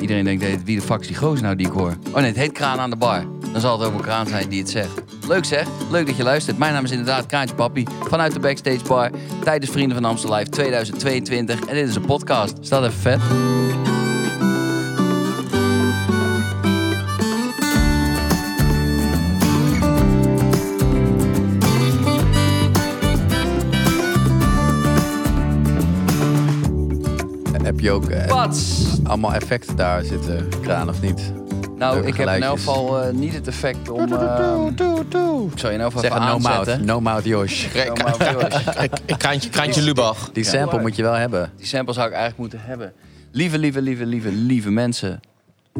Iedereen denkt, wie de fuck is nou die ik hoor? Oh nee, het heet Kraan aan de bar. Dan zal het ook een kraan zijn die het zegt. Leuk zeg, leuk dat je luistert. Mijn naam is inderdaad Kraantje Papi vanuit de Backstage Bar tijdens Vrienden van Amstel Live 2022. En dit is een podcast. Staat even vet. Je ook eh, Wat? allemaal effecten daar zitten, kraan of niet? Nou, Leuke ik heb in elk geluidjes. geval eh, niet het effect om... ehm, ik zal je nou Zeg even een no mouth, no mouth Josh. No mouth, Josh. Kraantje, kraantje Lubach. Die sample moet je wel hebben. Die sample zou ik eigenlijk moeten hebben. Lieve, lieve, lieve, lieve, lieve mensen.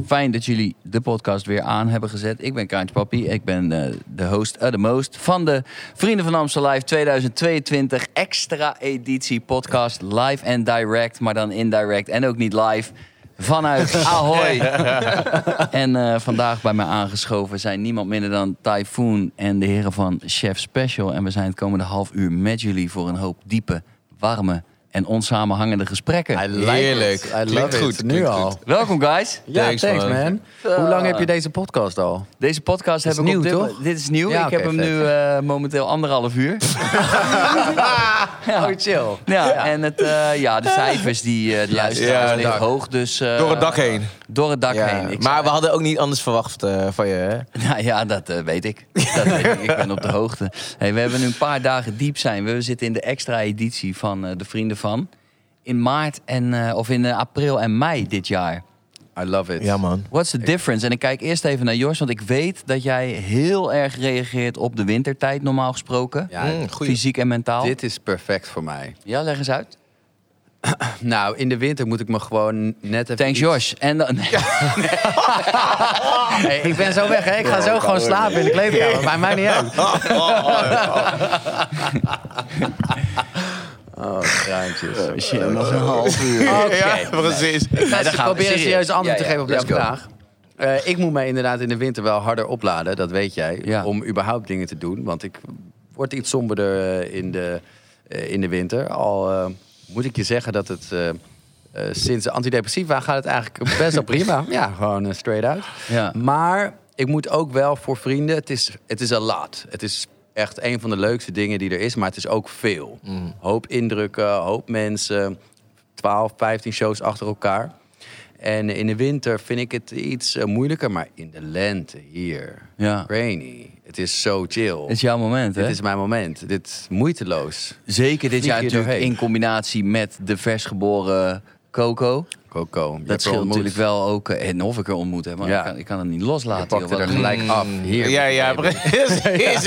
Fijn dat jullie de podcast weer aan hebben gezet. Ik ben Kaantje Papi. Ik ben eh, de host of the most van de Vrienden van Amstel Live 2022 extra editie podcast. Live en direct, maar dan indirect en ook niet live. Vanuit Ahoy. en eh, vandaag bij mij aangeschoven zijn niemand minder dan Typhoon en de heren van Chef Special. En we zijn het komende half uur met jullie voor een hoop diepe, warme en onsamenhangende gesprekken. I like Heerlijk. it. I love Klinkt it. goed, Nu klinkt al. goed. Welkom guys. Ja, Thanks, thanks, man. man. Hoe lang heb je deze podcast al? Deze podcast heb is ik nieuw, op dit, toch? Dit is nieuw. Ja, ik heb hem vet. nu eh, momenteel anderhalf uur. Oh, chill. Ja, en het, eh, ja, de cijfers die eh de luisteraars Ja, liggen hoog. Dus, eh, Door het dak heen. Door het dak Ja, heen. Ik maar we hadden ook niet anders verwacht eh, van je, hè? Nou ja, dat eh, weet ik. Dat weet ik. Ik ben op de hoogte. Hey, we hebben nu een paar dagen diep zijn. We zitten in de extra editie van eh, de Vrienden van. In maart en, eh, of in eh, april en mei dit jaar. I love it. Ja, man. What's the difference? En ik kijk eerst even naar Jos, want ik weet dat jij heel erg reageert op de wintertijd, normaal gesproken. Ja, Mm. Fysiek en mentaal. dit is perfect voor mij. Ja, leg eens uit. Nou, in de winter moet ik me gewoon net even... Thanks, iets- Jos. En dan, Hey, ik ben zo weg, hè. Ik ga zo gewoon slapen in de kleedkamer. Maar mij niet uit. Oh, kraantjes. shit, nog een half uur. Ja, precies. Ik ga dan eens gaan we. proberen een Serieus. serieus antwoord Ja, te geven op jouw go. vraag. Eh, ik moet mij inderdaad in de winter wel harder opladen, dat weet jij. Ja. Om überhaupt dingen te doen. Want ik word iets somberder eh, in de, eh, in de winter. Al eh, moet ik je zeggen dat het eh, eh, sinds de antidepressiva gaat het eigenlijk best wel prima. Ja, gewoon eh, straight out. Ja. Maar ik moet ook wel voor vrienden, het is, het is a lot. Het is echt een van de leukste dingen die er is, maar het is ook veel. Hoop indrukken, hoop mensen, 12, 15 shows achter elkaar. En in de winter vind ik het iets eh, moeilijker, maar in de lente hier, Ja. rainy, het is zo chill. Het is jouw moment, hè? Dit is mijn moment. Dit is moeiteloos. Zeker dit Vlieg jaar natuurlijk doorheen. in combinatie met de versgeboren Coco. Coco, je Dat scheelt natuurlijk wel ook. eh, En of ik er ontmoet heb, maar Ja. ik, kan, ik kan het niet Je loslaten. pakte joh. er gelijk af. Hier. Ja, ja, precies.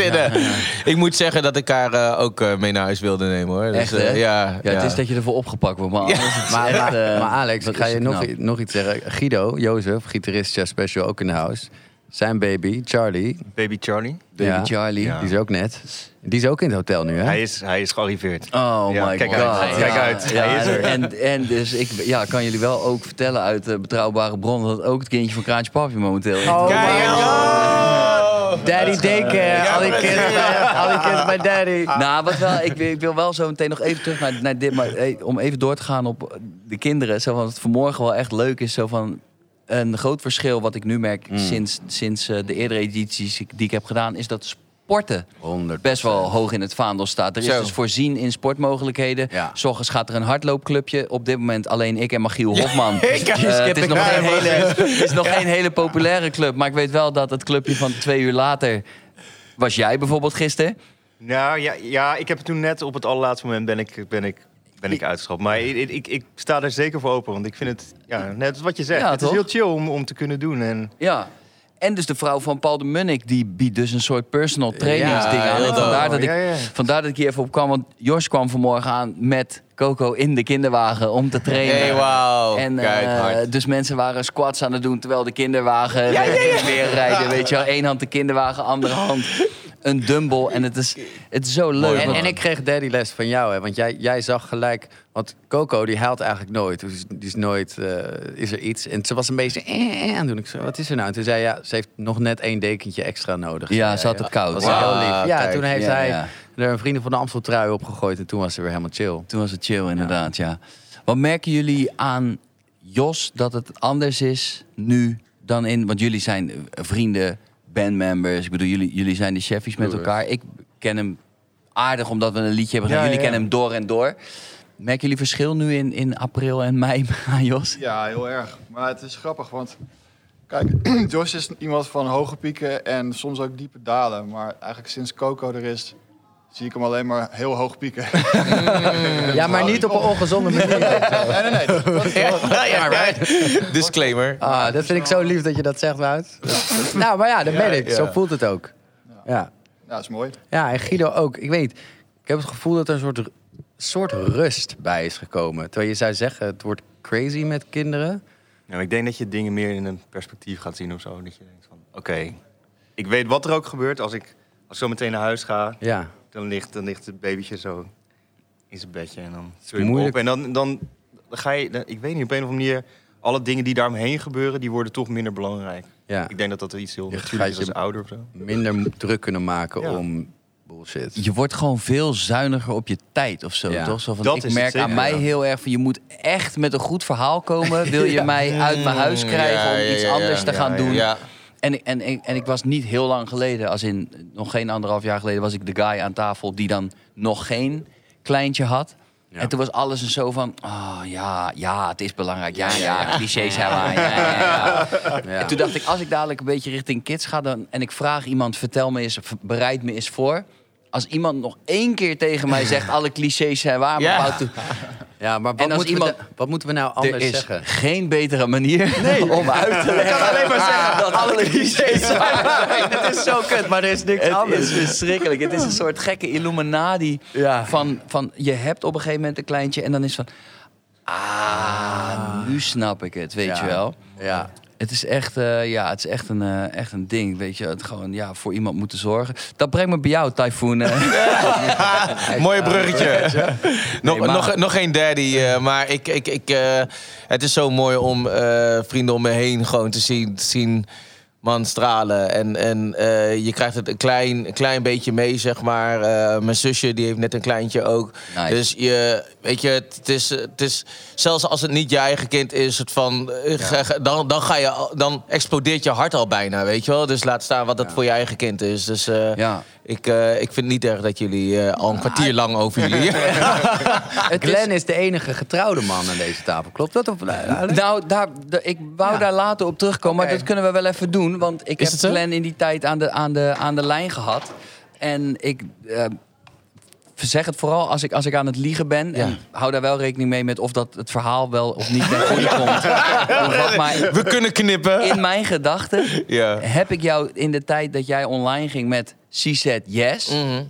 Ik moet zeggen dat ik haar eh, ook eh, mee naar huis wilde nemen, hoor. Dus, Echt, ja, Ja, het is dat je ervoor opgepakt wordt. Maar, anders, is Maar, maar, maar Alex, ga je nog, nog iets zeggen. Guido, Jozef, gitarist Chef Special, ook in de house. Zijn baby, Charlie, Baby Charlie. Baby Ja. Charlie. Ja. die is ook net. Die is ook in het hotel nu, hè? Hij, is, hij is gearriveerd. Oh Ja, my kijk god. uit, kijk uit. Ja, Hij is er. En, en dus ik ja, kan jullie wel ook vertellen uit eh, betrouwbare bronnen dat ook het kindje van Kraantje Papi momenteel in Oh, Kijk, my! Daddy daycare, al die kids bij, al die kids bij daddy. Nou, wat wel, ik, wil- ik wil wel zo meteen nog even terug naar, naar dit. Maar hey, om even door te gaan op de kinderen. Zo van, wat vanmorgen wel echt leuk is. Zo van, een groot verschil wat ik nu merk sinds, sinds eh, de eerdere edities die ik heb gedaan... is dat sporten 100. best wel hoog in het vaandel staat. Er is Zo. dus voorzien in sportmogelijkheden. Ja. S ochtends gaat er een hardloopclubje. Op dit moment alleen ik en Magiel Hofman. Ik- Eh, het is nog, geen Ja, hele, het is nog geen hele populaire club. Maar ik weet wel dat het clubje van twee uur later... Was jij bijvoorbeeld gisteren? Nou ja, ja, ik heb toen net op het allerlaatste moment ben ik, ben ik, ben ik uitgeschrapt. Maar ik, ik, ik, sta er zeker voor open. Want ik vind het, ja, net wat je zegt. Ja, het toch? is heel chill om, om te kunnen doen. En Ja. En dus de vrouw van Paul de Munnik, die biedt dus een soort personal trainingsding Ja, aan. En vandaar, dat ik, Ja, ja. vandaar dat ik hier even op kwam. Want Jos kwam vanmorgen aan met Coco in de kinderwagen om te trainen. Hey, wauw. En Kijk, eh, hard. dus mensen waren squats aan het doen terwijl de kinderwagen weer rijden. Weet je wel, één hand de kinderwagen, andere hand een dumbbell. En het is, het is zo leuk. En, en ik kreeg daddy les van jou, hè? Want jij, jij zag gelijk... Want Coco, die huilt eigenlijk nooit. Dus die is nooit... eh, is er iets? En ze was een beetje... Eh, aan het doen. Ik zei, wat is er nou? En toen zei hij, ja, ze heeft nog net één dekentje extra nodig. Ja, ze had het koud. was heel lief. Ja, kijk. toen heeft Ja, hij ja. er een vrienden van de Amstel trui opgegooid. En toen was ze weer helemaal chill. Toen was het chill, inderdaad, ja. Wat merken jullie aan Jos, dat het anders is nu dan in... Want jullie zijn eh, vrienden, bandmembers. Ik bedoel, jullie, jullie zijn de cheffies met elkaar. Ik ken hem aardig omdat we een liedje hebben gedaan. Ja, jullie ja, kennen hem door en door. Merken jullie verschil nu in, in april en mei aan Jos? Ja, heel erg. Maar het is grappig, want kijk, Josh is iemand van hoge pieken en soms ook diepe dalen. Maar eigenlijk sinds Coco er is, zie ik hem alleen maar heel hoog pieken. Ja, maar niet op een ongezonde manier. nee, nee, nee. dat- dat is wel- ja, right. Disclaimer. Ah, dat vind ik zo lief dat je dat zegt, Wout. nou, maar ja, dat ben ik. ja. Zo voelt het ook. Ja. Ja, dat is mooi. ja, en Guido ook. Ik weet, ik heb het gevoel dat er een soort, soort rust bij is gekomen. Terwijl je zou zeggen, het wordt crazy met kinderen. Nou, ik denk dat je dingen meer in een perspectief gaat zien of zo. Dat je denkt van, oké, ik weet wat er ook gebeurt. Als ik, als ik zo meteen naar huis ga, Ja, dan ligt, dan ligt het babytje zo in zijn bedje. En dan zul je hem moeilijk. op. En dan, dan, ga je, dan- ik weet niet, op een of andere manier... alle dingen die daaromheen gebeuren, die worden toch minder belangrijk. ja. Ik denk dat dat iets heel Je natuurlijk is als je- ouder of zo. Minder druk kunnen maken Ja. om bullshit. Je wordt gewoon veel zuiniger op je tijd of zo, Ja. toch? Zo van, Dat ik merk aan mij heel erg van... je moet echt met een goed verhaal komen. Wil je mij uit mijn huis Mm, krijgen ja, om ja, iets ja, anders ja. te gaan Ja, doen? En, ik- en, en, en ik was niet heel lang geleden, als in nog geen anderhalf jaar geleden... was ik de guy aan tafel die dan nog geen kleintje had... Ja. En toen was alles een zo van, oh ja, ja, het is belangrijk. Ja, ja, clichés hebben we. Ja, ja, ja. Ja. En toen dacht ik, als ik dadelijk een beetje richting kids ga... Dan, en ik vraag iemand, vertel me eens, bereid me eens voor... Als iemand nog één keer tegen mij zegt, alle clichés zijn waar... Maar Ja, maar wat, moeten, iemand- we, wat moeten we nou er anders is zeggen? geen betere manier om uit te leggen. alleen maar zeggen dat alle clichés zijn. Het is zo kut, maar er is niks Het is verschrikkelijk. Het is een soort gekke Illuminati Ja. van, van... Je hebt op een gegeven moment een kleintje en dan is van... Ah, nu snap ik het, weet Ja. je wel. Ja. Het is echt, eh, ja, het is echt een, eh, echt een ding, weet je. Het gewoon ja, voor iemand moeten zorgen. Dat brengt me bij jou, Typhoon. eh. Mooi bruggetje. nog, Nee, nog, nog geen daddy, maar ik, ik, ik, het is zo mooi om vrienden om me heen gewoon te zien, te zien man stralen. En, en je krijgt het een klein, een klein beetje mee, zeg maar. Mijn zusje die heeft net een kleintje ook. Nice. Dus je, weet je, het is, het is, zelfs als het niet je eigen kind is, het van, eh, dan, dan, ga je, dan explodeert je hart al bijna, weet je wel. Dus laat staan wat het voor je eigen kind is. Dus eh, ja. ik, eh, ik vind het niet erg dat jullie al een kwartier lang over jullie... Glenn is de enige getrouwde man aan deze tafel. Klopt dat? Of, Nou, daar, ik wou daar later op terugkomen, maar dat kunnen we wel even doen. Want ik Is heb? Glenn in die tijd aan de, aan de, aan de lijn gehad. En ik zeg het vooral als ik, als ik aan het liegen ben. Ja. En hou daar wel rekening mee met of dat het verhaal wel of niet ten goede komt. Maar We kunnen knippen. in mijn gedachten Ja. heb ik jou in de tijd dat jij online ging met She Said Yes... Mhm.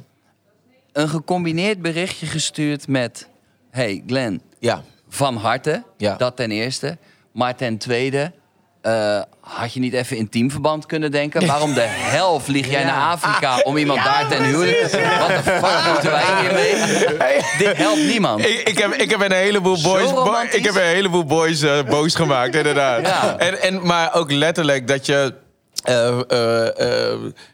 een gecombineerd berichtje gestuurd met... Hey Glenn, Ja. van harte. Ja. Dat ten eerste. Maar ten tweede, eh, had je niet even in teamverband kunnen denken? Waarom de hel vlieg jij naar Afrika om iemand daar ten huwelijk? Wat de fuck moeten wij hiermee? Dit helpt niemand. Ik, ik, heb, ik heb een heleboel boys, ik heb een heleboel boys eh, boos gemaakt, inderdaad. Ja. En, en, maar ook letterlijk dat je eh,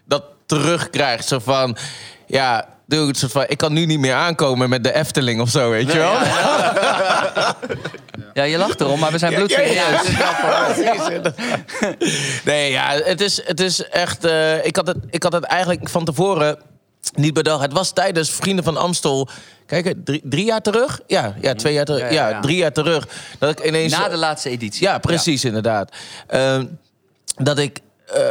dat terugkrijgt. Zo van, ja, dude, soort van, ik kan nu niet meer aankomen met de Efteling of zo, weet je wel? Ja, je lacht erom, maar we zijn bloedserieus. Nee, ja, het is, het is echt. eh, ik, had het, ik had het eigenlijk van tevoren niet bedacht. Het was tijdens Vrienden van Amstel. Kijk, drie, drie jaar terug? Ja, ja, twee jaar terug. Ja, Ja, ja, ja. drie jaar terug. Dat ik ineens. Na de laatste editie. Ja, precies, inderdaad. Ehm, dat ik. eh,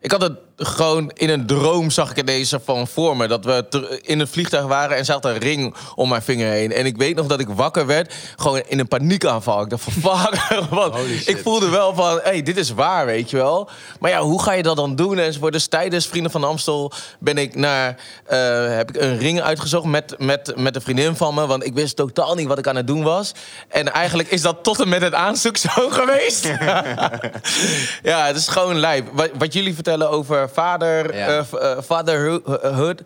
ik had het gewoon in een droom zag ik ineens van voor me. Dat we in het vliegtuig waren en zat een ring om mijn vinger heen. En ik weet nog dat ik wakker werd, gewoon in een paniekaanval. Ik dacht van fuck. Want ik voelde wel van, hé, hey, dit is waar, weet je wel. Maar ja, hoe ga je dat dan doen? Enzovoort. Dus tijdens Vrienden van Amstel ben ik naar, eh, heb ik een ring uitgezocht met, met, met een vriendin van me. Want ik wist totaal niet wat ik aan het doen was. En eigenlijk is dat tot en met het aanzoek zo geweest. ja, het is gewoon lijp. Wat, wat jullie vertellen over vader, Ja. eh, v- eh, fatherhood,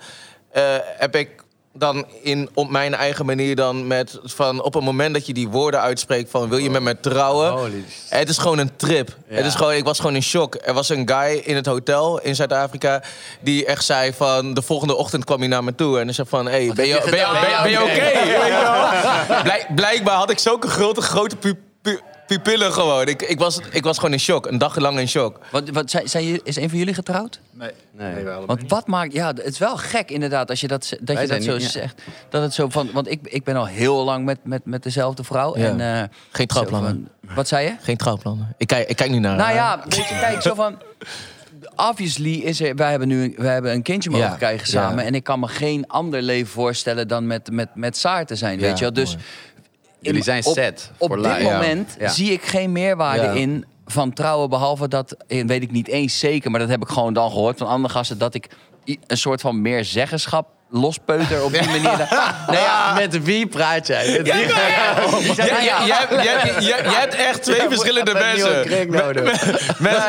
eh, heb ik dan in, op mijn eigen manier dan met van op het moment dat je die woorden uitspreekt van wil je met me trouwen? Holy Het is gewoon een trip. Ja. Het is gewoon, ik was gewoon in shock. Er was een guy in het hotel in Zuid-Afrika die echt zei van de volgende ochtend kwam hij naar me toe en hij zei van hey, ben je, ben je, ben je, ben je oké? Blijk- blijkbaar had ik zulke grote grote pupillen gewoon. Ik, ik, was, ik was gewoon in shock. Een dag lang in shock. Wat, wat, zijn, zijn, is een van jullie getrouwd? Nee, Nee. Want wat maakt... Ja, het is wel gek inderdaad als je dat, dat, je dat zo niet, ja. zegt. Dat het zo van... Want ik, ik ben al heel lang met, met, met dezelfde vrouw. Ja. En, eh, Geen trouwplannen. van- Wat zei je? Geen trouwplannen. Ik kijk, ik kijk nu naar... Nou ja, weet je, kijk, zo van... Obviously is er... Wij hebben nu wij hebben een kindje mogen Ja, krijgen samen. ja. En ik kan me geen ander leven voorstellen dan met, met, met Saar te zijn, Ja, weet je wel. Dus mooi. Jullie in- zijn op- set Op voor dit moment Ja. zie ik geen meerwaarde Ja. in van trouwen. Behalve dat, weet ik niet eens zeker, maar dat heb ik gewoon dan gehoord van andere gasten. Dat ik een soort van meer zeggenschap lospeuter op die manier. Nou ja, met wie praat jij? Met wie ga jij hebt- echt twee verschillende mensen.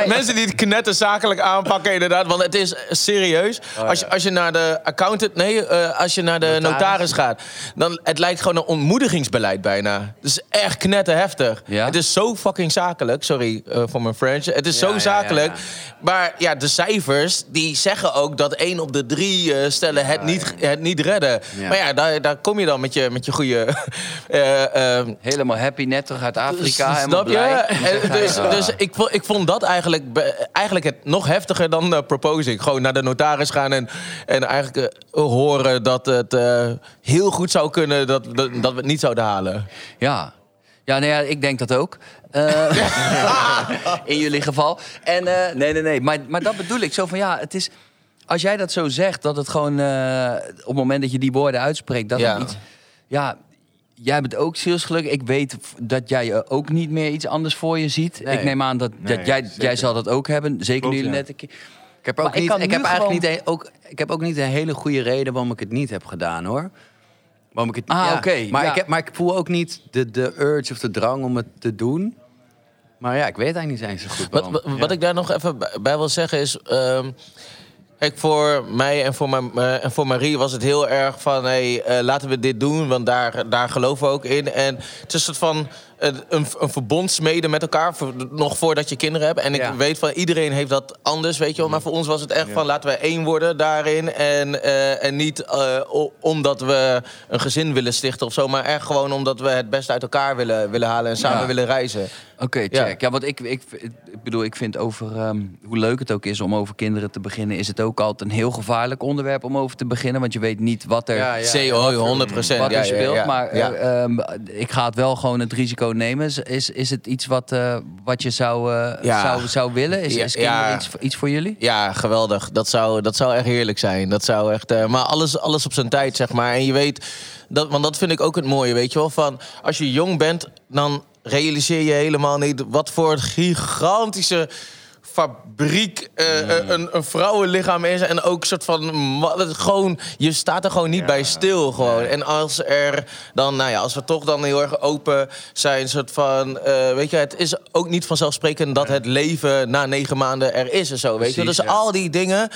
Mensen, die het knetten zakelijk aanpakken, inderdaad. Want het is serieus. Als, je, als je naar de accountant, nee, eh, als je naar de notaris. Notaris. gaat, dan het lijkt gewoon een ontmoedigingsbeleid bijna. Het is echt knetten heftig. Ja? Het is zo fucking zakelijk. Sorry eh, voor mijn French. Het is Ja, zo ja, zakelijk. ja, Maar ja, de cijfers die zeggen ook dat één op de drie eh, stellen het, niet, het niet redden. Ja. Maar ja, daar, daar kom je dan met je, met je goede. eh, eh, Helemaal happy, net terug uit Afrika. Snap je? En Dus, Ja. dus ik, vond, ik vond dat eigenlijk, eigenlijk het nog heftiger dan eh, proposing. Gewoon naar de notaris gaan en, en eigenlijk eh, horen dat het heel goed zou kunnen dat, dat, dat we het niet zouden halen. Ja. Ja, nee, ja, ik denk dat ook. In jullie geval. En nee, nee, nee. Maar, maar dat bedoel ik. Zo van ja, het is. Als jij dat zo zegt, dat het gewoon. eh, op het moment dat je die woorden uitspreekt, dat Ja. het iets. Ja. Jij bent ook zielsgelukkig. Ik weet dat jij ook niet meer iets anders voor je ziet. Nee. Ik neem aan dat, Nee, dat jij, zeker. jij zal dat ook hebben. Zeker Klopt, nu ja. net een keer. Ik heb, ook Maar niet, ik, heb eigenlijk niet een, ook, ik heb ook niet een hele goede reden waarom ik het niet heb gedaan, hoor. Waarom ik het, Ah, ja. oké, Maar, ja. ik heb, maar ik voel ook niet de, de urge of de drang om het te doen. Maar ja, ik weet eigenlijk niet eens zo goed Wat, wat, wat ik daar nog even bij- bij wil zeggen is. ehm, Kijk, voor mij en voor, mijn, eh, en voor Marie was het heel erg van... Hey, eh, laten we dit doen, want daar, daar geloven we ook in. En het is een soort van een, een verbond smeden met elkaar... Voor, nog voordat je kinderen hebt. En ik Ja. weet van iedereen heeft dat anders, weet je wel. Maar voor ons was het echt van laten we één worden daarin. En, eh, en niet eh, omdat we een gezin willen stichten of zo... maar echt gewoon omdat we het beste uit elkaar willen, willen halen... en samen Ja. willen reizen. Oké, check. Ja, want ik, ik, ik bedoel, ik vind over ehm, hoe leuk het ook is om over kinderen te beginnen, is het ook altijd een heel gevaarlijk onderwerp om over te beginnen. Want je weet niet wat er, Ja, ja. CO, 100 procent. wat er speelt. Maar ja. eh, ehm, ik ga het wel gewoon het risico nemen. Is, is, het iets wat, eh, wat je zou, eh, Ja. zou, zou willen? Is, is ja. iets, iets voor jullie? Ja, geweldig. Dat zou, dat zou echt heerlijk zijn. Dat zou echt, eh, maar alles, alles op zijn tijd, zeg maar. En je weet, dat, want dat vind ik ook het mooie, weet je wel. Van, als je jong bent, dan realiseer je helemaal niet... wat voor een gigantische fabriek eh, eh, een, een vrouwenlichaam is. En ook soort van... Gewoon, je staat er gewoon niet bij stil. Gewoon. En als er dan, nou ja, als we toch dan heel erg open zijn, soort van, eh, weet je, het is ook niet vanzelfsprekend dat het leven na negen maanden er is en zo, weet je. Dus ja. al die dingen,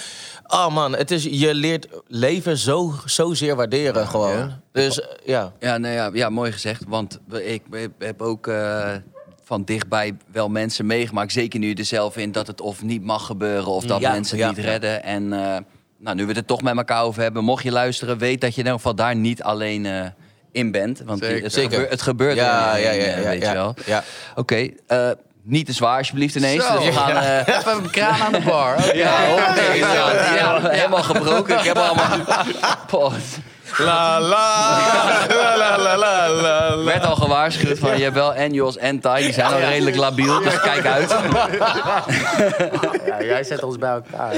oh man, het is, je leert leven zo, zozeer waarderen gewoon. Dus ja. Ja, nou ja, ja, mooi gezegd. Want we- ik heb ook van dichtbij wel mensen meegemaakt. Zeker nu je er zelf in dat het of niet mag gebeuren of dat Ja, mensen ja, niet redden. En eh, nou, nu we het er toch met elkaar over hebben, mocht je luisteren, weet dat je in ieder geval daar niet alleen eh, in bent. Want Zeker. het, Zeker. gebeurt, het gebeurt Ja, ja, heen, ja, eh, ja, weet ja. je wel. Ja. Oké, eh, niet te zwaar alsjeblieft ineens. Zo. Dus we gaan... eh, Even een kraan aan de bar. Ja, helemaal gebroken. Ik heb allemaal... Poh, La la, la la la la la. Er werd al gewaarschuwd van je hebt wel Enjos en Tai, die zijn al redelijk labiel, dus kijk uit. Ja, jij zet ons bij elkaar.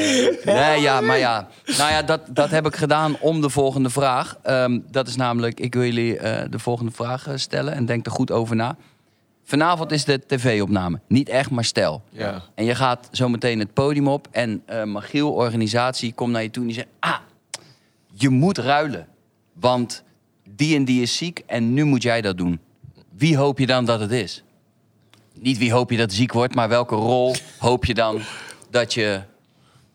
Nee, ja, maar ja. Nou ja, dat, dat heb ik gedaan om de volgende vraag. Ehm, dat is namelijk, ik wil jullie eh, de volgende vraag eh, stellen en denk er goed over na. Vanavond is de tv-opname. Niet echt, maar stel. Ja. En je gaat zo meteen het podium op en eh Magiel, organisatie, komt naar je toe en die zegt... Ah, je moet ruilen, want die en die is ziek en nu moet jij dat doen. Wie hoop je dan dat het is? Niet wie hoop je dat ziek wordt, maar welke rol hoop je dan dat je...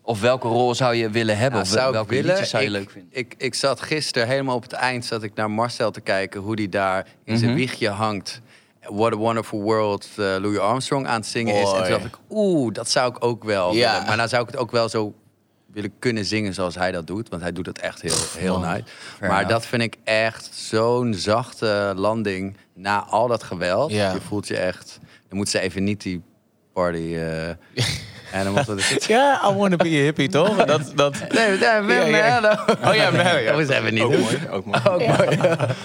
Of welke rol zou je willen hebben? Nou, of zou welke willen. liedjes zou je ik, leuk vinden? Ik, ik zat gisteren helemaal op het eind zat ik naar Marcel te kijken hoe die daar in zijn Mhm. wiegje hangt. What a Wonderful World, eh, Louis Armstrong aan het zingen is. En toen dacht ik, oeh, dat zou ik ook wel Ja. willen. Maar dan zou ik het ook wel zo willen kunnen zingen zoals hij dat doet. Want hij doet het echt heel, heel nice. Fair maar dat vind ik echt zo'n zachte landing na al dat geweld. Ja. Je voelt je echt dan moet ze even niet die party... eh, en dan moet het... Ja, I wanna be a hippie, toch? Dat, dat... Nee, nee, Ja, ja. Oh ja, nee, dat moet ze even niet Ook mooi, ook mooi. Ook mooi.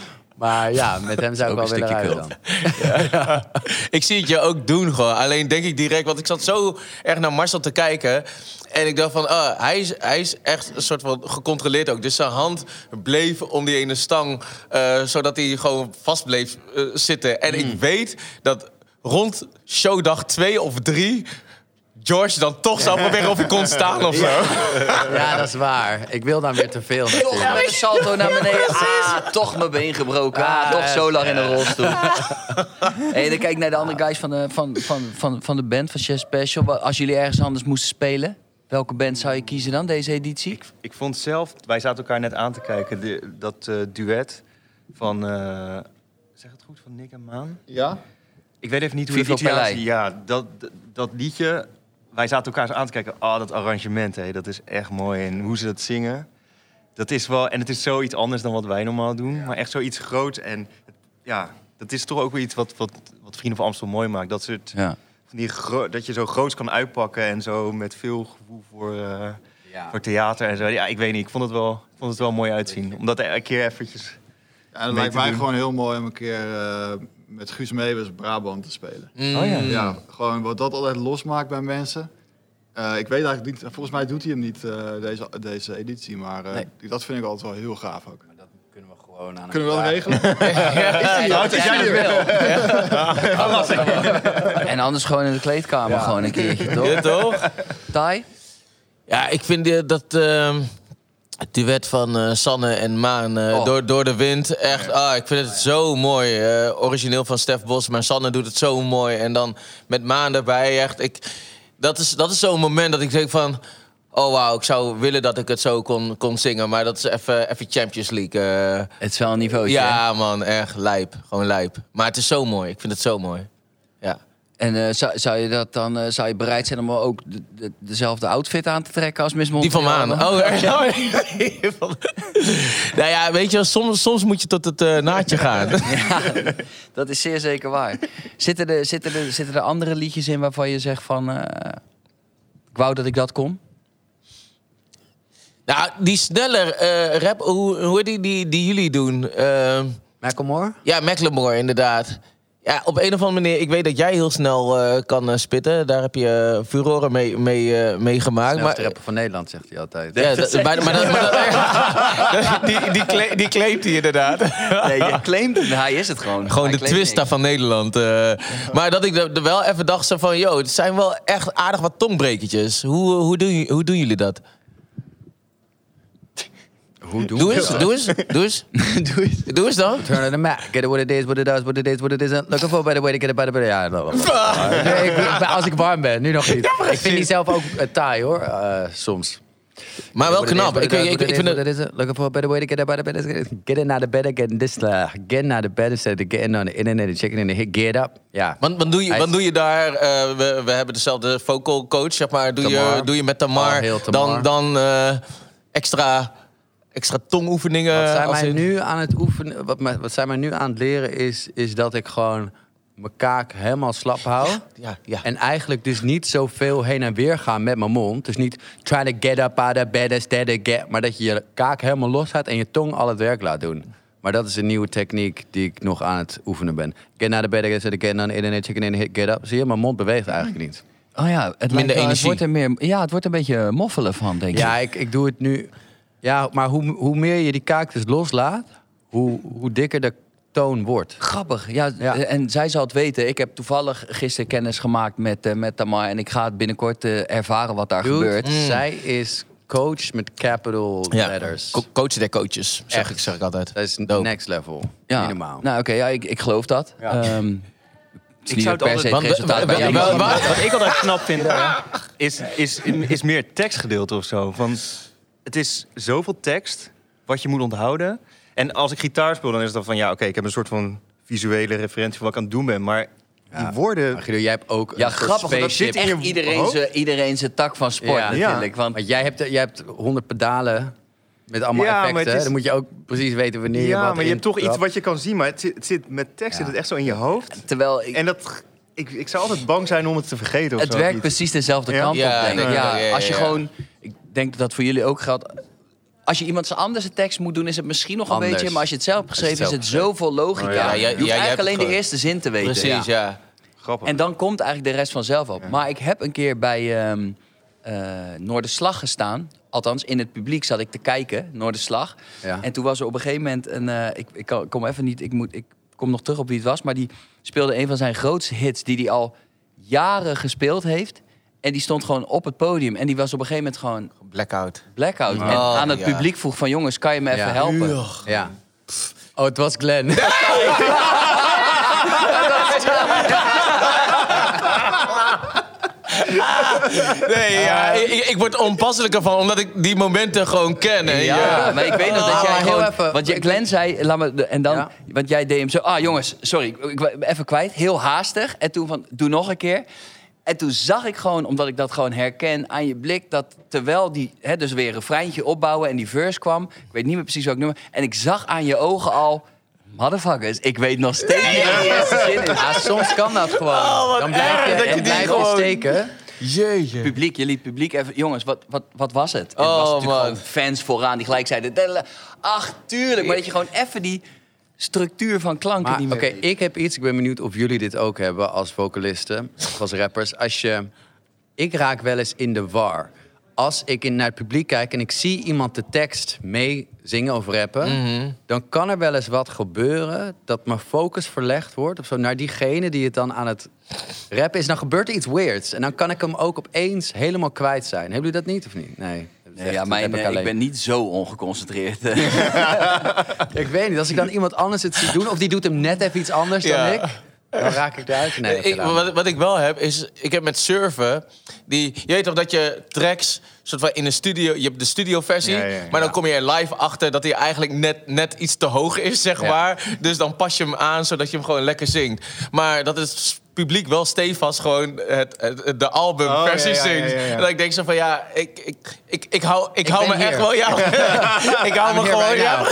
Maar ja, met hem zou ik wel willen kult. dan. Ik zie het je ook doen gewoon. Alleen denk ik direct, want ik zat zo erg naar Marcel te kijken. En ik dacht van, ah, hij, is, hij is echt een soort van gecontroleerd ook. Dus zijn hand bleef om die ene stang, eh, zodat hij gewoon vast bleef eh, zitten. En ik weet dat rond showdag twee of drie... George dan toch zou proberen of hij kon staan of zo. Ja, dat is waar. Ik wil dan weer te veel. Toch met de salto naar beneden. Ah, toch mijn been gebroken. Ah, toch zo lang in een rolstoel. Hey, dan kijk ik naar de andere guys van de, van, van, van, van de band, van Chef Special. Als jullie ergens anders moesten spelen, welke band zou je kiezen dan, deze editie? Ik vond zelf, wij zaten elkaar net aan te kijken, de- dat eh, duet van, eh, zeg het goed, van Nick en Maan? Ja? Ik weet even niet hoe Vivo Pelley. aanzie- Ja, dat, dat, dat liedje, wij zaten elkaar zo aan te kijken. Ah, dat arrangement, hé, dat is echt mooi. En hoe ze dat zingen, dat is wel... En het is zoiets anders dan wat wij normaal doen. Maar echt zoiets groots. En ja, dat is toch ook weer iets wat, wat, wat Vrienden van Amstel mooi maakt. Dat, soort, Ja. van die dat je zo groots kan uitpakken en zo met veel gevoel voor, eh, voor theater en zo. Ja, ik weet niet, ik vond het wel, vond het wel mooi uitzien. Omdat er een keer eventjes... Ja, Mee lijkt mij doen. gewoon heel mooi om een keer eh, met Guus Meeuwis Brabant te spelen. Oh ja. Ja, gewoon wat dat altijd losmaakt bij mensen. Eh, ik weet eigenlijk niet, volgens mij doet hij hem niet eh, deze, deze editie, maar eh, Nee. dat vind ik altijd wel heel gaaf ook. Dat kunnen we gewoon aan Kunnen we dat regelen? En anders gewoon in de kleedkamer gewoon een keertje, toch? Ja, toch? Tai? Ja, ik vind dat ehm het duet van eh, Sanne en Maan eh, Oh. door, door de wind echt. Ah, ik vind het zo mooi. Eh, origineel van Stef Bos, maar Sanne doet het zo mooi. En dan met Maan erbij echt. Ik, dat is, dat is zo'n moment dat ik denk van. Oh wauw, ik zou willen dat ik het zo kon, kon zingen. Maar dat is even even Champions League. Het is wel een niveautje. hè? ja, man, echt lijp. Gewoon lijp. Maar het is zo mooi. Ik vind het zo mooi. Ja. En eh, zou, zou je dat dan eh, zou je bereid zijn om ook de, de- dezelfde outfit aan te trekken als Miss Die van Montreal? Maan. Oh, echt? nou ja, weet je, soms, soms moet je tot het eh, naadje gaan. Ja, dat is zeer zeker waar. Zitten er, zitten, er, zitten er andere liedjes in waarvan je zegt van... eh, ik wou dat ik dat kon? nou, die sneller eh, rap, hoe, hoe die, die, die jullie doen. Ehm, Macklemore? ja, Macklemore, inderdaad. Ja, op een of andere manier, ik weet dat jij heel snel eh, kan eh, spitten. Daar heb je uh, furoren mee, mee, eh, mee gemaakt. Snelste Maar, rapper van Nederland, zegt hij altijd. ja, dat- maar, maar, dat- maar dat- die, die, claim- die claimt hij inderdaad. Nee, je claimt. Hij is het gewoon. Gewoon Hij de twista niks. van Nederland. eh. Maar dat ik er wel even dacht zo van... Yo, het zijn wel echt aardig wat tongbrekertjes. Hoe, hoe, doen, hoe doen jullie dat? Hoe doen Doe we eens, dat? doe eens, doe eens. Doe eens. Doe eens dan. Turn on the map. Get it what it is, what it does, what it is, what it isn't. Looking for a better way to get it better, better. Ja, bla. Nee, ik- als ik warm ben, nu nog niet. ik vind die zelf ook uh, taai hoor, eh, soms. Maar wel knap. Ik, ik, vind het... Looking for a better way to get it better, better. Get it out of bed, getting this, uh, getting out of bed instead of getting on the internet and checking in the hit. Get up. Ja. Want, want, doe je, is- doe je daar... eh, we, we hebben dezelfde vocal coach, zeg maar. Doe, je, doe je met Tamar, Oh, heel Tamar. dan, dan eh, extra, extra tongoefeningen? Wat zij als mij in- nu aan het oefenen, wat, mij- wat zij mij nu aan het leren is, is dat ik gewoon mijn kaak helemaal slap hou. Ja, ja. En eigenlijk dus niet zoveel heen en weer gaan met mijn mond. Dus niet try to get up out of bed instead of get... Maar dat je je kaak helemaal los laat en je tong al het werk laat doen. Maar dat is een nieuwe techniek die ik nog aan het oefenen ben. Get out of bed instead of get on the internet, chicken in, hit, get up. Zie je, mijn mond beweegt eigenlijk niet. Oh ja, het, wel- het energie. wordt er meer. Ja, het wordt een beetje moffelen van, denk ik. Ja, ik, ik doe het nu... Ja, maar hoe, hoe meer je die kaak dus loslaat, hoe, hoe dikker de toon wordt. Grappig. Ja, Ja. en zij zal het weten. Ik heb toevallig gisteren kennis gemaakt met, eh, met Tamar. En ik ga het binnenkort eh, ervaren wat daar Dude, gebeurt. Zij is coach met capital Ja, letters. co- coach der coaches, zeg Echt. ik, zeg ik altijd. Dat is Dope. next level. Ja. Niet normaal. Nou, oké, ja, ik, ik geloof dat. Ja. Ehm, het is Ik zou per het se resultaat bij wel- wel- Wat ik altijd knap vind, is, is, is meer tekstgedeelte of zo. Van, het is zoveel tekst wat je moet onthouden. En als ik gitaar speel, dan is het dan van... ja, oké, ik heb een soort van visuele referentie van wat ik aan het doen ben. Maar die woorden... Guido, jij hebt ook Ja, grappig. Dat zit echt iedereen zijn iedereen zijn tak van sport Ja. natuurlijk. Want jij hebt, jij hebt 100 pedalen met allemaal Ja, maar effecten. het is- Dan moet je ook precies weten wanneer je Ja, wat maar je hebt toch iets wat je kan zien. Maar het zit, het zit met tekst Ja. zit het echt zo in je hoofd. terwijl ik... En dat, Ik, ik zou altijd bang zijn om het te vergeten. Of Het zo, werkt precies dezelfde Ja? kant Ja, op, denk ik. ja, Ja, ja, ja, als je ja. gewoon... Ik denk dat dat voor jullie ook geldt. Als je iemand anders een tekst moet doen, is het misschien nog een Anders. beetje... Maar als je het zelf hebt geschreven, is het zoveel logica. Oh, ja. Ja, jij- je hoeft jij hebt eigenlijk alleen het de eerste zin te weten. Precies, ja. Grappig. En dan komt eigenlijk de rest vanzelf op. Maar ik heb een keer bij ehm eh, Noorderslag gestaan. Althans, in het publiek zat ik te kijken, Noorderslag. Ja. En toen was er op een gegeven moment een... eh, ik, ik kan- kom even niet... Ik, moet, ik kom nog terug op wie het was. Maar die speelde een van zijn grootste hits... die hij al jaren gespeeld heeft. En die stond gewoon op het podium. En die was op een gegeven moment gewoon Blackout. blackout. En Oh, aan het ja. publiek vroeg van... jongens, kan je me even Ja. helpen? Ja. Oh, het was Glenn. Nee, ja, ik, ik- ik word onpasselijker van, omdat ik die momenten gewoon ken. hè. Ja, maar ik weet nog dat Ah, jij heel gewoon... even, want Glenn zei, laat me, de- en dan, Ja. want jij deed hem zo... Ah, jongens, sorry, ik, ik ben even kwijt. Heel haastig. En toen van, doe nog een keer. En toen zag ik gewoon, omdat ik dat gewoon herken aan je blik... dat terwijl die, hè, dus weer een refreintje opbouwen en die verse kwam... ik weet niet meer precies welk nummer... en ik zag aan je ogen al... Motherfuckers, ik weet nog steeds niet eerste zin is. Ja, soms kan dat gewoon. Oh, dan blijf je, en blijf je steken. Jeetje. publiek, je liet publiek even... Jongens, wat, wat, wat was het? En Oh, het was natuurlijk man. gewoon fans vooraan die gelijk zeiden... Ach, tuurlijk. Maar dat je gewoon even die structuur van klanken Maar niet oké, ik heb iets. Ik ben benieuwd of jullie dit ook hebben als vocalisten of als rappers. Als je, ik raak wel eens in de war. Als ik in, naar het publiek kijk en ik zie iemand de tekst mee zingen of rappen, dan kan er wel eens wat gebeuren dat mijn focus verlegd wordt of zo naar diegene die het dan aan het rappen is. Dan gebeurt er iets weirds en dan kan ik hem ook opeens helemaal kwijt zijn. Hebben jullie dat niet of niet? Nee. Is Nee, ja, mijn, eh, ik, alleen. ben niet zo ongeconcentreerd. Ik weet niet, als ik dan iemand anders het zie doen... of die doet hem net even iets anders Ja. dan ik... dan raak ik eruit. Nee, Ik- wat, wat ik wel heb, is... Ik heb met surfen... Die, je weet toch dat je tracks... Soort van in een studio... Je hebt de studioversie. Ja, ja, ja. Maar dan kom je er live achter dat hij eigenlijk net, net iets te hoog is, zeg Ja. maar. Dus dan pas je hem aan, zodat je hem gewoon lekker zingt. Maar dat het publiek wel stevast gewoon het, het- de albumversie Oh, ja, ja, ja, zingt. ja, ja. En dat ik denk zo van, ja, ik, ik, ik, ik hou, ik hou me echt wel... Ja, ik hou me gewoon... Ja,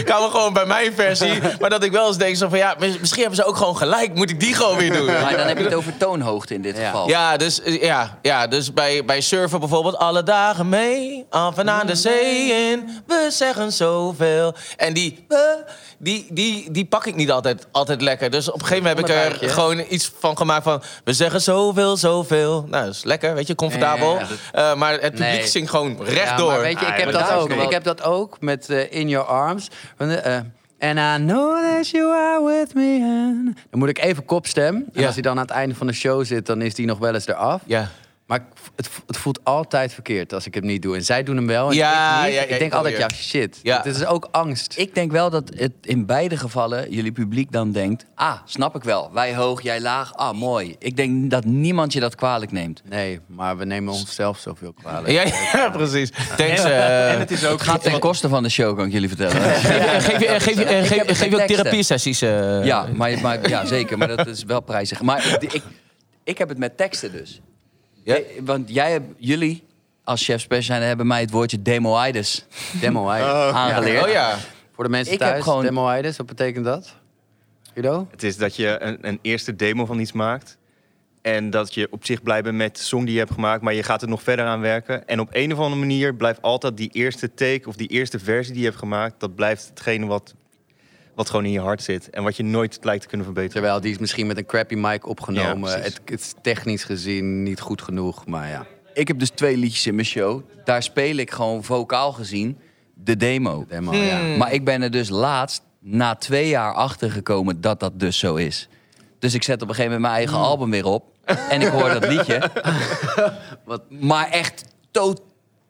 ik hou me gewoon bij mijn versie. Maar dat ik wel eens denk zo van, ja, mis- misschien hebben ze ook gewoon gelijk. Moet ik die gewoon weer doen? maar dan heb je het over toonhoogte in dit Ja. geval. Ja, dus, eh, ja, ja, dus bij, bij surfen bijvoorbeeld alle dagen mee. Af en aan de zee in. We zeggen zoveel. En die, eh, die, die, die pak ik niet altijd, altijd lekker. Dus op een gegeven moment heb ik er gewoon iets van gemaakt van... We zeggen zoveel, zoveel. Nou, dat is lekker, weet je, comfortabel. Ja, ja, Eh, maar het publiek Nee. zingt gewoon Ja, rechtdoor. maar weet je, ik Ah, heb dat ook. Ik heb dat ook met eh, In Your Arms. Van de, eh, And I know that you are with me. and- Dan moet ik even kopstem. En Ja. als hij dan aan het einde van de show zit, dan is die nog wel eens eraf. Ja. Maar het, het voelt altijd verkeerd als ik hem niet doe. En zij doen hem wel en Ja, ik niet. ja, ja, ik denk altijd, ja, shit. Ja. Het is ook angst. Ik denk wel dat het in beide gevallen jullie publiek dan denkt... Ah, snap ik wel. Wij hoog, jij laag. Ah, mooi. Ik denk dat niemand je dat kwalijk neemt. Nee, maar we nemen onszelf zoveel kwalijk. Ja, ja, precies. Thanks. eh, En het is ook... Gaat ten koste van de show, kan ik jullie vertellen. Geef je, geef je, geef je, Ik heb geef, het geef je met ook therapiesessies? eh? Ja, maar, maar, ja, zeker. Maar dat is wel prijzig. Maar ik, ik heb het met teksten dus. Ja? Eh, Want jij hebt, jullie als chef special zijn, hebben mij het woordje demoides Demoides. aangeleerd. Oh ja. Voor de mensen Ik heb thuis, gewoon- demoides, wat betekent dat? Guido? Het is dat je een, een eerste demo van iets maakt. En dat je op zich blij bent met de song die je hebt gemaakt. Maar je gaat er nog verder aan werken. En op een of andere manier blijft altijd die eerste take of die eerste versie die je hebt gemaakt. Dat blijft hetgene wat, wat gewoon in je hart zit. En wat je nooit lijkt te kunnen verbeteren. Terwijl die is misschien met een crappy mic opgenomen. Ja, het, het is technisch gezien niet goed genoeg, maar ja. Ik heb dus twee liedjes in mijn show. Daar speel ik gewoon vocaal gezien de demo. Demo, ja. Maar ik ben er dus laatst, na twee jaar, achter gekomen dat dat dus zo is. Dus ik zet op een gegeven moment mijn eigen album weer op. En ik hoor dat liedje. Wat- Maar echt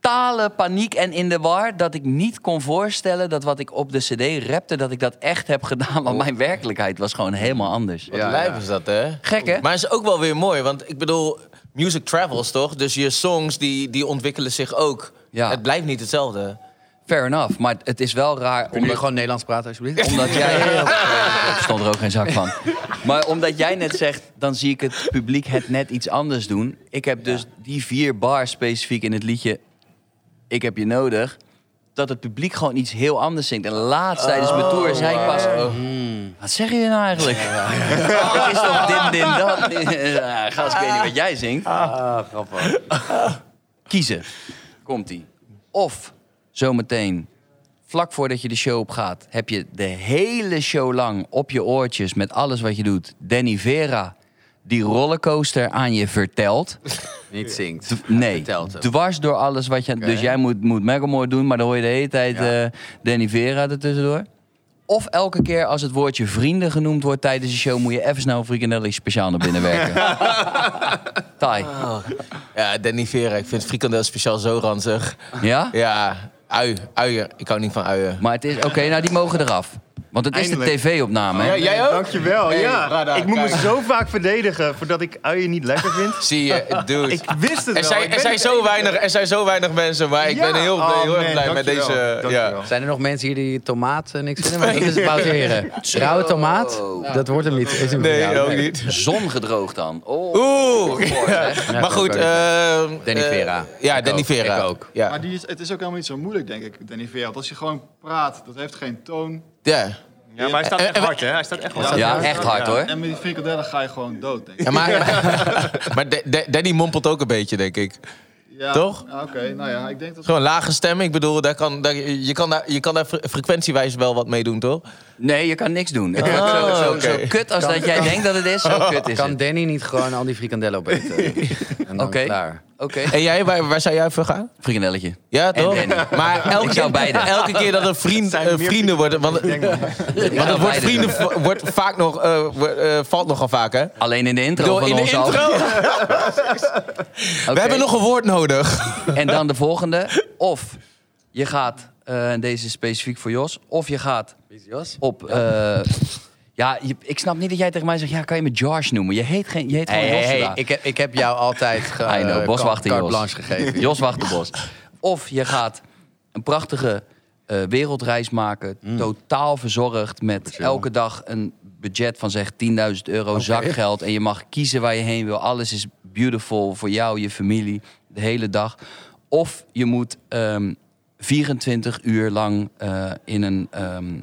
totale paniek en in de war... dat ik niet kon voorstellen dat wat ik op de cd rapte... dat ik dat echt heb gedaan. Want mijn werkelijkheid was gewoon helemaal anders. Wat Ja, lijf ja. is dat, hè? Gek, hè? Maar het is ook wel weer mooi, want ik bedoel, music travels toch? Dus je songs die, die ontwikkelen zich ook. Ja. Het blijft niet hetzelfde. Fair enough. Maar het is wel raar... Jullie Omdat, gewoon Nederlands praten, alsjeblieft? omdat jij... Ik stond er ook geen zak van. Maar omdat jij net zegt, dan zie ik het publiek het net iets anders doen. Ik heb dus die vier bars specifiek in het liedje... Ik heb je nodig. dat het publiek gewoon iets heel anders zingt. En laatst tijdens mijn tour zei ik pas... Wat zeg je nou eigenlijk? Oh, het is toch dit, dit, dat? Ja, gast, ik weet niet wat jij zingt. Ah, grappig. Kiezen. Komt-ie. Of zometeen, vlak voordat je de show op gaat... heb je de hele show lang op je oortjes met alles wat je doet... Danny Vera die rollercoaster aan je vertelt... Niet zingt. Nee, dwars door alles wat je... Dus jij moet, moet Macklemore doen, maar dan hoor je de hele tijd Ja. eh, Danny Vera ertussendoor. Of elke keer als het woordje vrienden genoemd wordt tijdens de show... moet je even snel een frikandelli speciaal naar binnen werken. Tai. Ja, Danny Vera. Ik vind frikandel speciaal zo ranzig. Ja? Ja, ui, uien. Ik hou niet van uien. Maar het is... Oké, nou die mogen eraf. Want het is de tv-opname, hè? Ja, jij ook? Dankjewel, Hey, ja. Ik moet me kijk. zo vaak verdedigen voordat ik uien niet lekker vind. Zie je, dude. Ik wist het er wel. zijn, ik er, zijn niet zo weinig, er zijn zo weinig mensen, maar ik Ja. ben heel, Oh, heel erg man, blij met dankjewel. deze... Ja. Zijn er nog mensen hier die tomaat eh, niks vinden? Maar dat is het pauzeren. Rauwe tomaat? Dat wordt hem niet. Is hem Nee, ook niet. Zon gedroogd dan. Oh, Oeh! Ja, maar goed, eh, Danny eh, Vera. ja, Danny. Vera. Ik ook. Ja. Maar die is, het is ook helemaal niet zo moeilijk, denk ik, Danny Vera. Want als je gewoon praat, dat heeft geen toon. Ja. Ja, maar hij staat echt hard, hè? Hij staat echt hard. Ja, echt hard hoor. En met die frikadellen ga je gewoon dood, denk ik. Ja, maar maar Da- Da- Danny mompelt ook een beetje, denk ik. Ja, Toch? Oké, nou ja, ik denk dat... Gewoon lage stem. Ik bedoel, daar kan, daar, je, kan daar, je kan daar fre- frequentiewijs wel wat mee doen, toch? Nee, je kan niks doen. Wordt zo, zo, kut als dat jij denkt dat het is, zo kut is Kan het. Danny niet gewoon al die frikandellen opeten? En dan Oké. klaar. Oké. En jij, waar, waar zou jij voor gaan? Frikandelletje. Ja, toch? Danny. Maar elke, Ik zou beide. elke keer dat een vriend Zijn eh, meer vrienden worden... Want, want het woord beide vrienden v- wordt vaak nog, eh, wordt, eh, valt nogal vaak, hè? Alleen in de intro Door van in de ons al. intro. Oké. We hebben nog een woord nodig. En dan de volgende. Of je gaat, eh, en deze is specifiek voor Jos, of je gaat Jos? op... eh, ja, je- ik snap niet dat jij tegen mij zegt, ja, kan je me Josh noemen? Je heet, geen, je heet gewoon Hey, hey, ik, heb, ik heb jou altijd ge, I know, eh, boswachter carte Jos. blanche gegeven. Jos Wachterbos. Of je gaat een prachtige eh, wereldreis maken. Mm. Totaal verzorgd met elke dag een budget van zeg 10.000 euro zakgeld. En je mag kiezen waar je heen wil. Alles is beautiful voor jou, je familie, de hele dag. Of je moet ehm, 24 uur lang eh, in een ehm,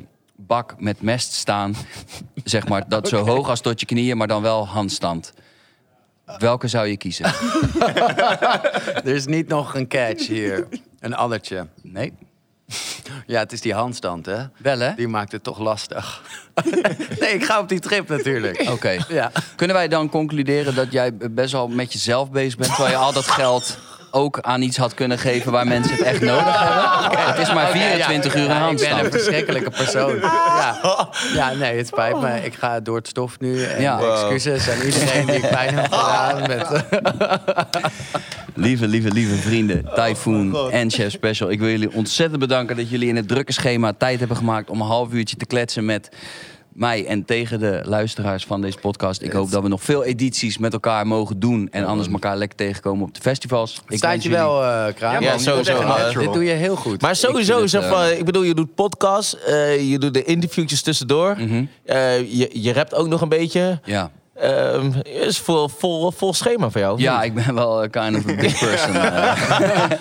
bak met mest staan. zeg maar, dat zo hoog als tot je knieën, maar dan wel handstand. Welke zou je kiezen? Er is niet nog een catch hier. Een addertje. Nee. Ja, het is die handstand, hè? Wel hè? Die maakt het toch lastig. nee, ik ga op die trip natuurlijk. Oké. Ja. Kunnen wij dan concluderen dat jij best wel met jezelf bezig bent... terwijl je al dat geld ook aan iets had kunnen geven waar mensen het echt nodig hebben? Het is maar 24 uur een Ja, ik ben handstand. een verschrikkelijke persoon. Ja, ja nee, het spijt me. Ik ga door het stof nu. En Ja. excuses aan iedereen die ik pijn heb gedaan. Met, Lieve, lieve, lieve vrienden, Typhoon en Chef Special. Ik wil jullie ontzettend bedanken dat jullie in het drukke schema tijd hebben gemaakt... om een half uurtje te kletsen met mij en tegen de luisteraars van deze podcast. Ik hoop dat we nog veel edities met elkaar mogen doen... en anders elkaar lekker tegenkomen op de festivals. Ik staat je jullie- wel, eh Kraan? Ja, sowieso. Dit doe je heel goed. Maar sowieso, het, zeg eh, van, ik bedoel, je doet podcasts, eh, je doet de interviewtjes tussendoor. Mhm. Eh, je, je rapt ook nog een beetje. Ja. Ehm, is vol, vol, vol schema voor jou. of ja, niet? ik ben wel kind of a big person. eh.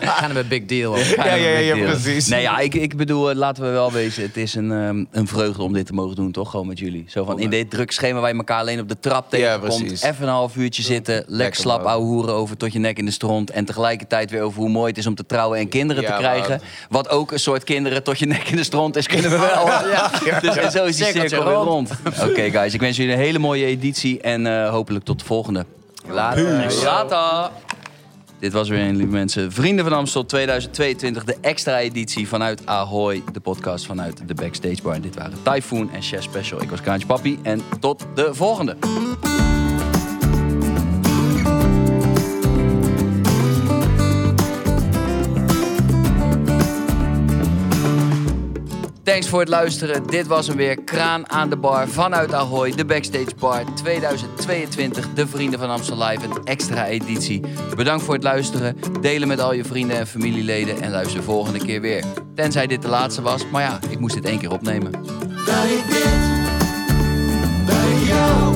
gaan we een big deal. Ja, ja, ja, ja, precies. Nee, ja, ik, ik bedoel, eh, laten we wel wezen. Het is een, ehm, een vreugde om dit te mogen doen, toch? Gewoon met jullie. Zo van in dit druk schema waar je elkaar alleen op de trap tegenkomt. precies. even een half uurtje zitten. Lekker, Lekker, slap ouwe hoeren over tot je nek in de stront. En tegelijkertijd weer over hoe mooi het is om te trouwen en kinderen Ja, te krijgen. Wat ook een soort kinderen tot je nek in de stront is, kunnen we wel. Dus en zo is die cirkel weer rond. rond. Oké, guys. Ik wens jullie een hele mooie editie. En eh, hopelijk tot de volgende. Later. Later. Dit was weer een, lieve mensen. Vrienden van Amstel 2022, de extra editie vanuit Ahoy. De podcast vanuit de Backstage Bar. En dit waren Typhoon en Chef Special. Ik was Kraantje Papi en tot de volgende. Thanks voor het luisteren. Dit was hem weer. Kraan aan de bar vanuit Ahoy, de Backstage Bar 2022. De Vrienden van Amstel Live, een extra editie. Bedankt voor het luisteren. Delen met al je vrienden en familieleden. En luister de volgende keer weer. Tenzij dit de laatste was. Maar ja, ik moest dit één keer opnemen. Dat ik dit jou